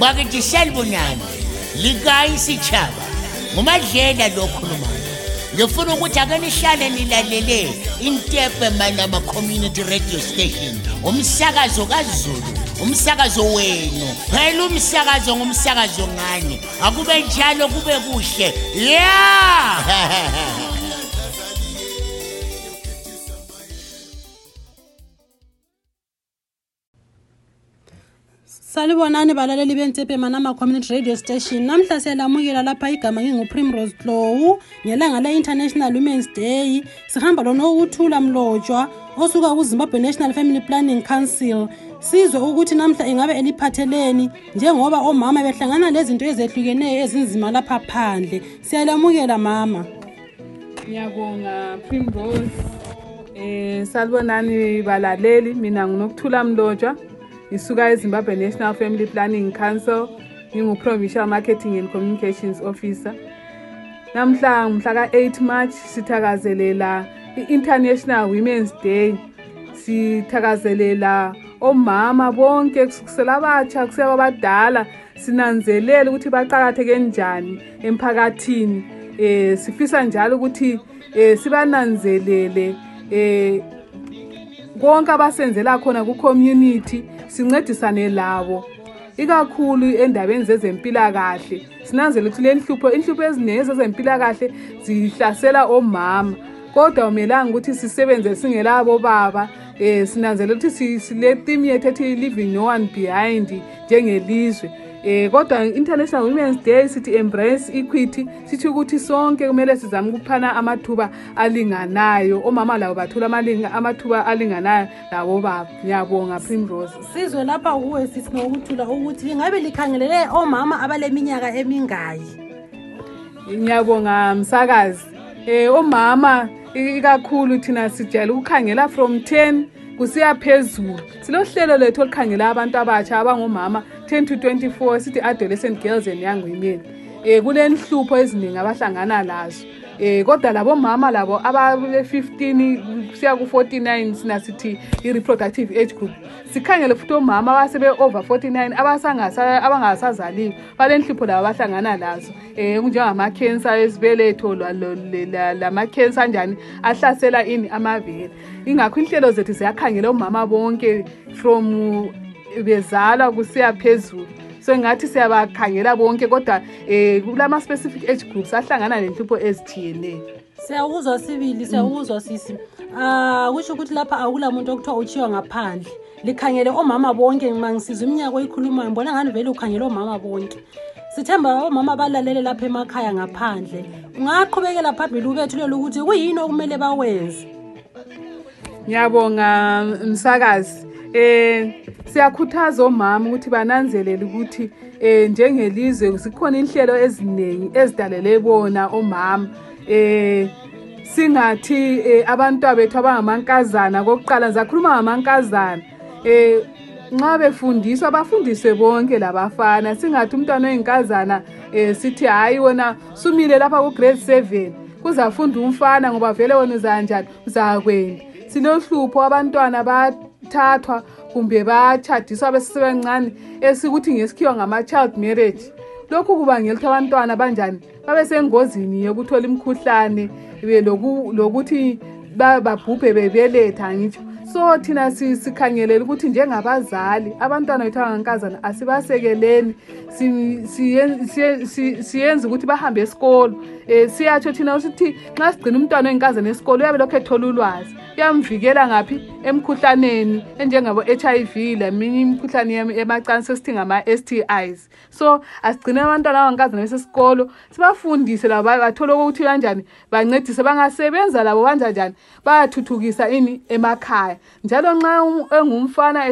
bakithi salibonani likayi sitshaba ngumadlela lo okhulumayo ngifuna ukuthi ake nihlale nilalele intepe malama community radio station umsakazo kazulu umsakazo wenu phela umsakazo ngumsakazo ngani akube njalo kube kuhle yeah salibonani balaleli bentsephe manama community radio station namhla siyalamukela lapha igama nginguprimrose tlowu ngelanga le-international women's day sihamba lona ukuthula mlotshwa osuka kuzimbabwe national family planning council sizwe ukuthi namhla ingabe eliphatheleni njengoba omama behlangana lezinto ezehlukeneyo ezinzima lapha phandle siyalamukela mama ngiyabonga primrose eh salibonani balaleli mina nginokuthula mlotshwa ngisuka ezimbabwe national family planning council ngingu-provincial marketing and communications officer namhla ngumhla ka-8 march sithakazelela i-international women's day sithakazelela omama bonke kusukisela abatsha kuseba abadala sinanzelele ukuthi baqakatheke njani emphakathini eh sifisa njalo ukuthi eh sibananzelele eh konke abasenzela khona ku community sincedisane labo ikakhulu endabeni zezempilakahle sinanzela ukuthi le nhlupho inhlupho eziningi zezempilakahle zihlasela omama kodwa umelanga ukuthi sisebenze singelabo baba um sinanzela ukuthi siletimu yethu ethi living no one behind njengelizwe Eh kodwa International Women's Day sithi embrace equity sithi ukuthi sonke kumele sizame ukuphana amathuba alinganayo omama labo bathola amalinga amathuba alinganayo labo baba ngiyabonga Primrose Sizwe lapha kuwe sisi ngokuthula ukuthi ingabe likhangelele omama abaleminyaka emingayi Ngiyabonga msakazi eh omama ikakhulu thina sijayele ukukhangela from 10 kusiya phezulu silohlelo lethu olukhangela abantu abatsha abangomama 10 to 24 sithi adolescent girls and young women um kulenhlupho eziningi abahlangana lazo eh kodwa labo mama labo abale 15 siya ku 49 sina sithi i reproductive age group sikhangele futhi omama abasebe over 49 abasangasa abangasazaliwe balenhlupho labo abahlangana lazo eh kunjengama cancer esibeletho lama cancer kanjani ahlasela ini amavele ingakho inhlelo zethu ziyakhangela omama bonke from bezala kusiya phezulu so ngathi siyabakhangela bonke kodwa um kulama-specific age groups ahlangana nenhlupho ezithiyeneyo siyakuzwa sibili siyakuzwa sisi um kusho ukuthi lapha akula muntu okuthiwa utshiwa ngaphandle likhangele omama bonke ma ngisizwa iminyaka oyikhulumayo ngibona ngani vele ukhangele omama bonke sithemba omama balalele lapha emakhaya ngaphandle ungaqhubekela phambili ubethulela ukuthi kuyini okumele bawenze ngiyabonga msakazi um siyakhuthaza omama ukuthi bananzelele ukuthi um njengelizwe zikhona inhlelo eziningi ezidalele bona omama um singathi eh, abantwa bethu abangamankazana kokuqala ngizakhuluma ngamankazana eh nxa befundiswa bafundiswe bonke labafana singathi umntwana oyinkazana eh sithi hayi wena sumile lapha ku grade 7 kuzafunda umfana ngoba vele wena uzanjani uzakwenda silohlupho abantwana bathathwa kumbe batshadiswa besesebancane esikuthi ngesikhiwa ngama-child marriage lokhu kubangela ukuthi abantwana banjani babe sengozini yokuthola imikhuhlane lokuthi babhubhe bebeletha ngitsho so thina sikhangelele ukuthi njengabazali abantwana bethu abangankazana asibasekeleni siyenze ukuthi bahambe esikolo um siyatsho thina ukuthi nxa sigcina umntwana oyinkazana esikolo uyabe lokhu ethola ulwazi uyamvikela ngaphi emkhuhlaneni enjengabo-h i v leminye imikhuhlane emacansi esithi ngama-s t is so asigcine abantwana abangazi nabesesikolo sibafundise labo bathole ukuthi kanjani bancedise bangasebenza labo banjanjani bayathuthukisa ini emakhaya njalo nxa engumfana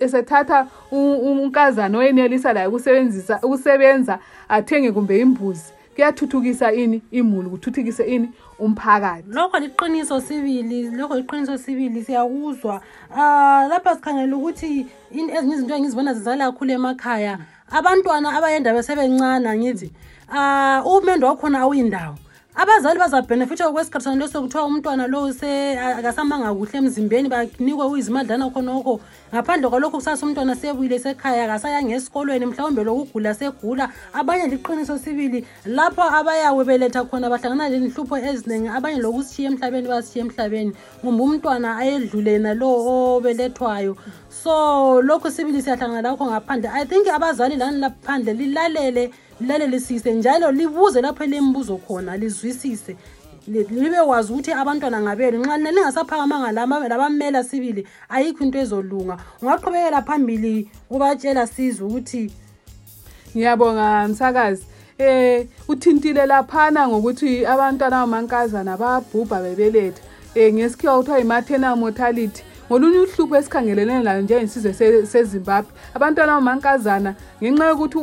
esethatha unkazana oyenelisa laye ukusebenza athenge kumbe imbuzi kuyathuthukisa ini imuli kuthuthukise ini umphakathi lokho liqiniso sibili lokho liqiniso sibili siyakuzwa um lapha sikhangele ukuthi ezinye izinto engizibona zizala kakhulu emakhaya abantwana abayenda besebencane angithi um ah, uhumende wakhona awuyindawo abazali bazabhenefitha okwesikhathi sona leso kuthiwa umntwana lowo akasamanga kuhle emzimbeni banikwe uyizimadlana khonokho ngaphandle kwalokho kusasa umntwana sebuyile sekhaya kasayanga esikolweni mhlawumbe lokugula segula abanye liqiniso sibili lapho abayawe beletha khona bahlangana lezinhlupho eziningi abanye lokusishiya emhlabeni basishiya emhlabeni kumbe umntwana ayedlule yena lowo obelethwayo so lokhu sibili siyahlangana lakho ngaphandle i think abazali lani laphandle lilalele lilalelisise njalo libuze lapho elimbuzo khona lizwisise libe wazi ukuthi abantwana ngabenu nxa nina lingasaphakamanga labamela sibili ayikho into ezolunga ungaqhubekela phambili ubatshela sizwe ukuthi ngiyabonga msakazi eh uthintile laphana ngokuthi abantwana bamankazana bayabhubha bebeletha um ngesikhiwa kuthiwa yi-maternal mortality ngolunye uhlupho esikhangelelene layo njengesizwe sezimbabwe abantwana bamankazana ngenxa yokuthi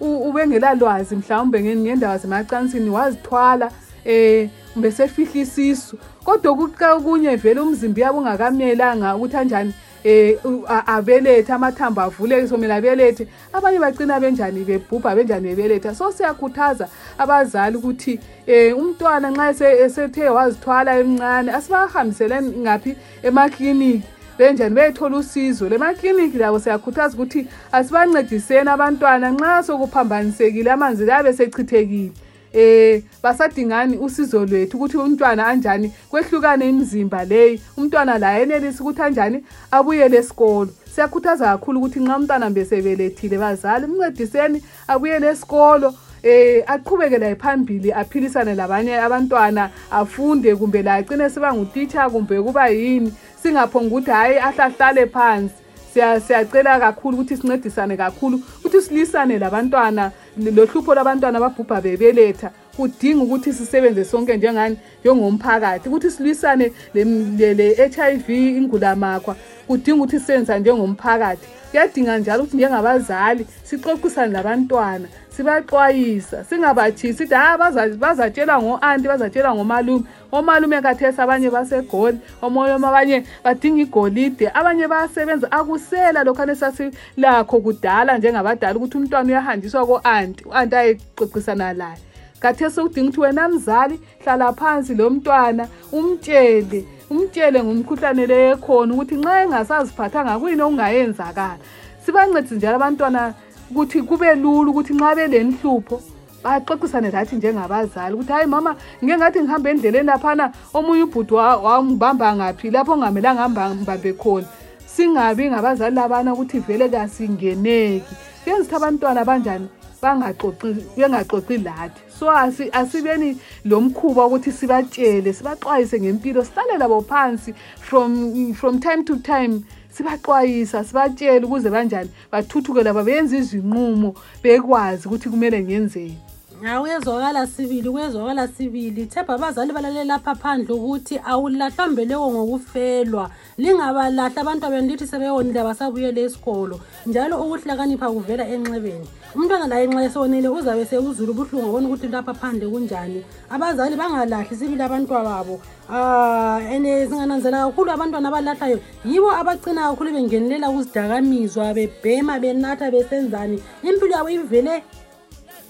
ubengelalwazi mhlawumbe ngendawo zemacansini wazithwala um kumbe sefihla isisu kodwa okuca okunye vele umzimba uyabe ungakamelanga ukuthi anjani eh abelethe amathambo avuleke somele abelethe abanye bacina benjani bebhubha benjani bebeletha so siyakhuthaza abazali ukuthi eh umntwana nxa esethe wazithwala emncane asibahambisele ngaphi emakliniki benjani beyethola usizo lemakliniki labo siyakhuthaza ukuthi asibancediseni abantwana nxa sokuphambanisekile amanzi labe sechithekile eh basadingani usizo lwethu ukuthi umntwana anjani kwehlukane imizimba leyi umntwana laye enelisa ukuthi anjani abuyele esikolo siyakhuthaza kakhulu ukuthi nxa umntwana mbesebelethile bazali mncediseni abuyele esikolo eh aqhubeke laye phambili aphilisane labanye abantwana afunde kumbe laye acine siba ngutitsha kumbe kuba yini singaphonga ukuthi hhayi ahlahlale phansi siyacela kakhulu ukuthi sincedisane kakhulu ukuthi silisane labantwana lohlupho lwabantwana ababhubha bebeletha kudinga ukuthi sisebenze sonke njengani njengomphakathi ukuthi silwisane le-hiv ingulamakhwa kudinga ukuthi sisebenza njengomphakathi kuyadinga njalo ukuthi njengabazali sixoxisane labantwana sibaxwayisa singabatshisi sithi hayi bazatshelwa ngo-anti bazatshelwa ngomalume omalume kathesi abanye basegoli omoyoma abanye badinga igolide abanye bayasebenza akusela lokhane sasilakho kudala njengabadala ukuthi umntwana uyahanjiswa ko-anti u-anti ayexoxisana laye kathesi ukudinga ukuthi wena mzali hlala phansi lo mntwana umtshele umtshele ngomkhuhlane leyekhona ukuthi nxa engasaziphathanga kuyini okungayenzakala sibancedise njalo abantwana ukuthi kube lula ukuthi nxa belenhlupho baxoxisane lathi njengabazali ukuthi hayi mama ngike ngathi ngihamba endleleni laphana omunye ubhuti wangibamba ngaphi lapho ongamelanga hambambambe khona singabi ngabazali labana ukuthi vele kasingeneki kuyenzitha abantwana abanjani bengaxoxi lathi so asibeni lo mkhuba wokuthi sibatshele sibaxwayise ngempilo sihlale labo phansi from, from time to time sibaxwayisa sibatshele ukuze banjani bathuthuke laba benza izinqumo bekwazi ukuthi kumele ngenzeni hawu uyezwakala sibili kuyezwakala sibili thebha abazali balalele lapha phandle ukuthi awulahlwa mbeleko ngokufelwa lingabalahla abantu abenu lithi sebewonile abasabuyele esikolo njalo ukuhlakanipha kuvela enxebeni umntwana laye nxa esewonile uzabe sewuzulu ubuhlungu abona ukuthi lapha phandle kunjani abazali bangalahli sibili abantwa babo Ah, ene singananzela kakhulu abantwana abalahlayo yibo abacina kakhulu bengenelela ukuzidakamizwa bebhema benatha besenzani impilo yabo ivele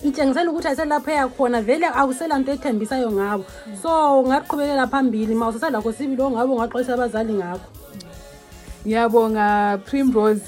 itshengisela ukuthi ayiselapho eyakhona vele akusela nto ethembisayo ngabo so ungaqhubekela phambili ma usaselakho sibili ongabe ungaxwayisa abazali ngakho ngiyabonga primrose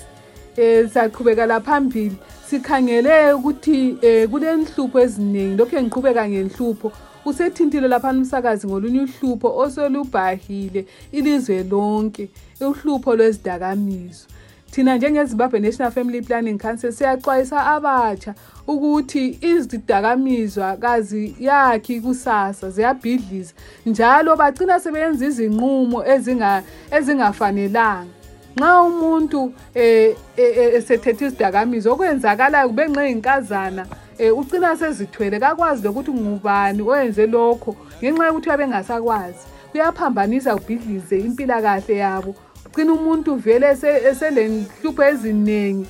um eh, saqhubekela phambili sikhangele ukuthi um eh, kulenhlupho eziningi lokhu engiqhubeka ngenhlupho usethintile laphana umsakazi ngolunye uhlupho osolubhahile ilizwe lonke uhlupho lwezidakamizwa thina njengezimbabwe national family planning council siyaxwayisa abatsha ukuthi izidakamizwa kaziyakhi kusasa ziyabhidliza njalo bagcina sebeyenza izinqumo ezingafanelanga nxa umuntu eh, eh, eh, esethethe izidakamizwa okwenzakalayo kube nxa inkazana um ucina sezithwele kakwazi lokuthi ngubani oyenze lokho ngenxa yokuthi babengasakwazi kuyaphambanisa kubhidlize impilakahle yabo cina umuntu vele eselenhlupho eziningi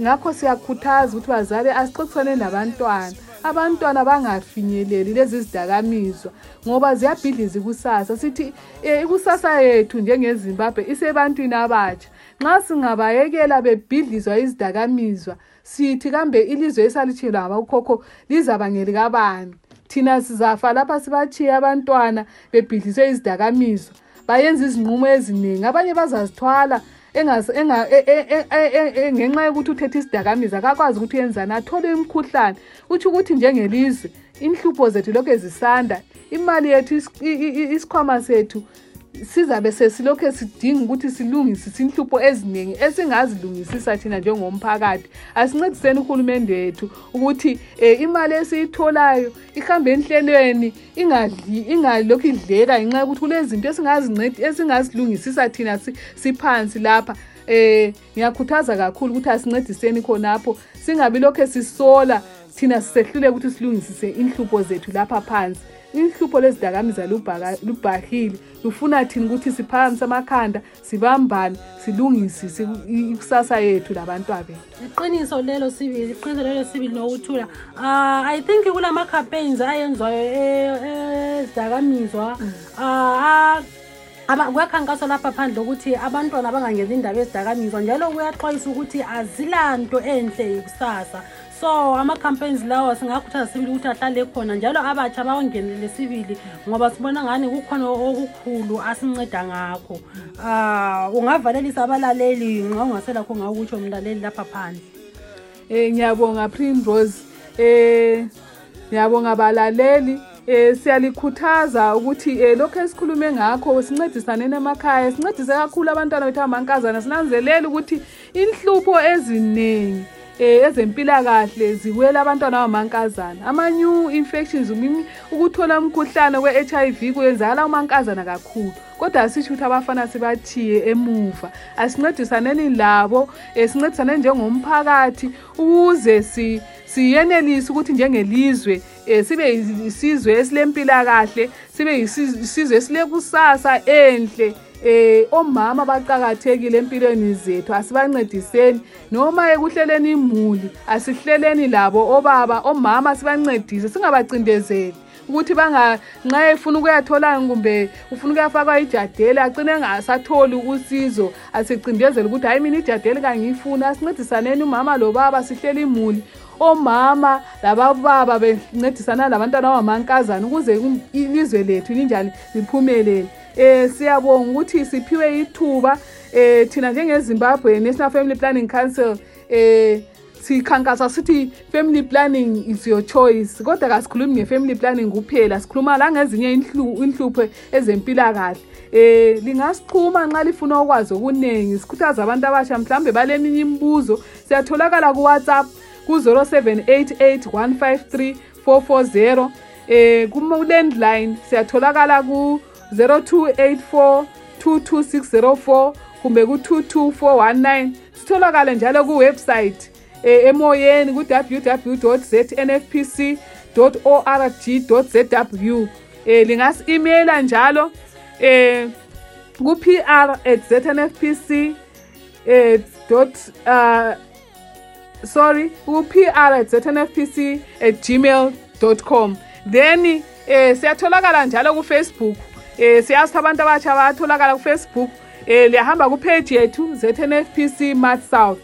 ngakho siyakhuthaza ukuthi bazali asixoxisane labantwana abantwana bangafinyeleli lezi zidakamizwa ngoba ziyabhidliza ikusasa sithi um ikusasa yethu njengezimbabwe isebantwini abatsha nxa singabayekela bebhidlizwa izidakamizwa sithi kambe ilizwe esalitshelwa ngabakukhokho lizaba ngelikabani thina sizafa lapha sibatshiye abantwana bebhidliswe izidakamizwa bayenza izinqumo eziningi abanye bazazithwala e, e, e, ngenxa yokuthi uthethe isidakamiza kakwazi ukuthi uyenzani athole imkhuhlane utsho ukuthi njengelizwe inhlupho zethu lokhu ezisanda imali yethu isikhwama sethu sizabe sesilokhu sidinga ukuthi silungisise inhlupho eziningi esingazilungisisa thina njengomphakathi asincediseni uhulumende wethu ukuthi um imali esiyitholayo ihambe enhlelweni ingalokhu idleka ngenxa yokuthi kulezinto esingazilungisisa thina siphansi lapha um ngiyakhuthaza kakhulu ukuthi asincediseni khonapho singabi lokhu sisola thina sisehlule ukuthi silungisise inhlupho zethu lapha phansi inhlupho lezidakamizwa lubhahile lufuna thina ukuthi siphakamise amakhanda sibambane silungisise ikusasa yethu labantwa bethu iqiniso lelo sibili iqiniso lelo sibili nokuthula um ah, i think kulama-campaigns ayenzwayo eh, eh, ezidakamizwa um kuyakhankaswa lapha phandle ukuthi abantwana abangangeni indaba ezidakamizwa njalo kuyaxwayisa ukuthi azilanto enhle yikusasa so ama-campaigns lawa singakhuthaza sibili ukuthi ahlale khona njalo abatsha bawangenele sibili ngoba sibona ngani kukhona okukhulu asinceda ngakho um ungavalelisa abalaleli nxa ungaselakho ngakutsho mlaleli lapha phandle Eh ngiyabonga Primrose. Eh ngiyabonga balaleli. Eh siyalikhuthaza ukuthi eh lokho esikhulume ngakho sincedisane namakhaya, sincedise kakhulu abantwana bethu amankazana sinanzelele ukuthi inhlupho eziningi eh ezempilakahle ziwela abantwana abamankazana ama new infections ukuthola umkhuhlane we-HIV kuyenzakala umankazana kakhulu kodwa asitsho ukuthi abafana sibathiye emuva asincedisaneni labo eh, sincedisane njengomphakathi ukuze si siyenelise ukuthi njengelizwe eh, sibe isizwe esilempilakahle sibe isizwe esilekusasa enhle eh omama baqhakathekile empilweni zethu asibancediseni noma ekuhleleni imuli asihleleni labo obaba omama sibancedise singabacindezeli ukuthi banga nxa efuna ukuyathola kumbe ufuna ukuyafakwa ijadeli acine engasatholi usizo asicindezele ukuthi hhayi mina ijadeli kangiyifuni asincedisaneni umama lobaba sihlele imuli omama labababa bencedisana labantwana abamankazana ukuze ilizwe lethu linjani liphumelele eh siyabonga ukuthi siphiwe ithuba eh thina njengezimbabwe national family planning council eh sikhankasa sithi family planning is your choice kodwa kasikhulumi nge-family planning kuphela sikhuluma la ngezinye inhlupho ezempilakahle eh lingasichuma nxa lifuna ukwazi okuningi sikhuthaza abantu abasha mhlambe baleminye imibuzo siyatholakala kuwhatsapp ku-0788 153 440 eh ku-landline siyatholakala ku-0284 22604 kumbe ku-22419 sitholakale njalo kuwebsite um emoyeni ku-www znfpc org zw um eh, lingasi-imeyila njalo um eh, ku-pr at znfpc um eh, dot uh, sorry ku-pr at znfpc at gmail dot com then eh siyatholakala njalo ku Facebook eh siyazi abantu abatsha bayatholakala ku Facebook eh liyahamba ku page yethu ZNFPC Math South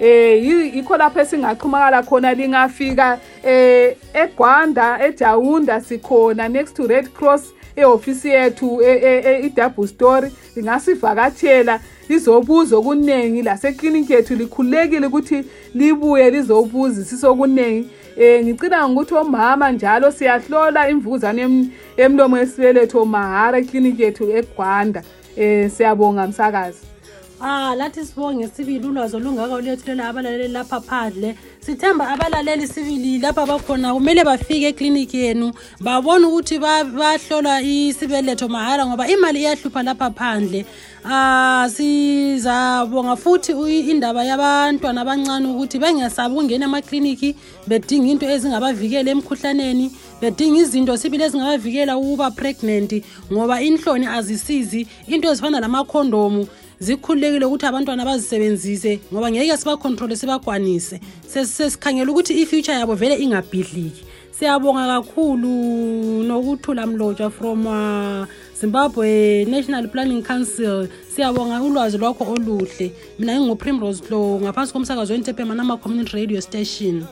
eh yikho lapho esingaxhumakala khona lingafika eh eGwanda eJawunda sikhona next to Red Cross ehofisi yethu e, e, e, i-double story lingasivakatshela lizobuza okuningi lasekliniki yethu likhululekile ukuthi libuye lizobuzisisa okuningi um ngicabanga ukuthi omama njalo siyahlola imvukuzane emlomo esibeletho mahara ikliniki yethu egwanda um siyabonga msakazi Ah lathi sibonge sibili ulwazi olungaka oluyethulela abalaleli lapha phandle sithemba abalaleli sibili lapha bakhona kumele bafike ekliniki yenu babone ukuthi bahlolwa isibeletho mahhala ngoba imali iyahlupha lapha phandle Ah sizabonga futhi indaba yabantwana abancane ukuthi bengesabi ukungena emakliniki bedinga into ezingabavikela emkhuhlaneni bedinga izinto sibili ezingabavikela ukuba pregnant ngoba inhloni azisizi into ezifana lamakhondomu zikhululekile ukuthi abantwana bazisebenzise ngoba ngeke sibakhontrole sibakwanise sesikhangela ukuthi i-future yabo vele ingabhidliki siyabonga kakhulu nokuthula mlotshwa from uh, zimbabwe national planning council siyabonga ulwazi lwakho oluhle mina nginguprimrose low ngaphansi komsakazo wentepe manama community radio station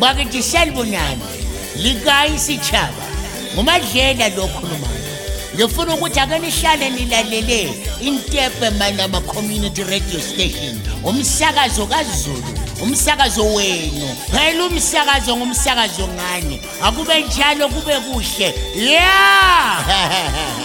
bakithi salibonani likayi sitshaba ngumadlela lo okhulumayo ngifuna ukuthi ake nihlale nilalele intepe malama community radio station umsakazo kazulu umsakazo wenu phela umsakazo ngumsakazo ngani akube njalo kube kuhle ya yeah!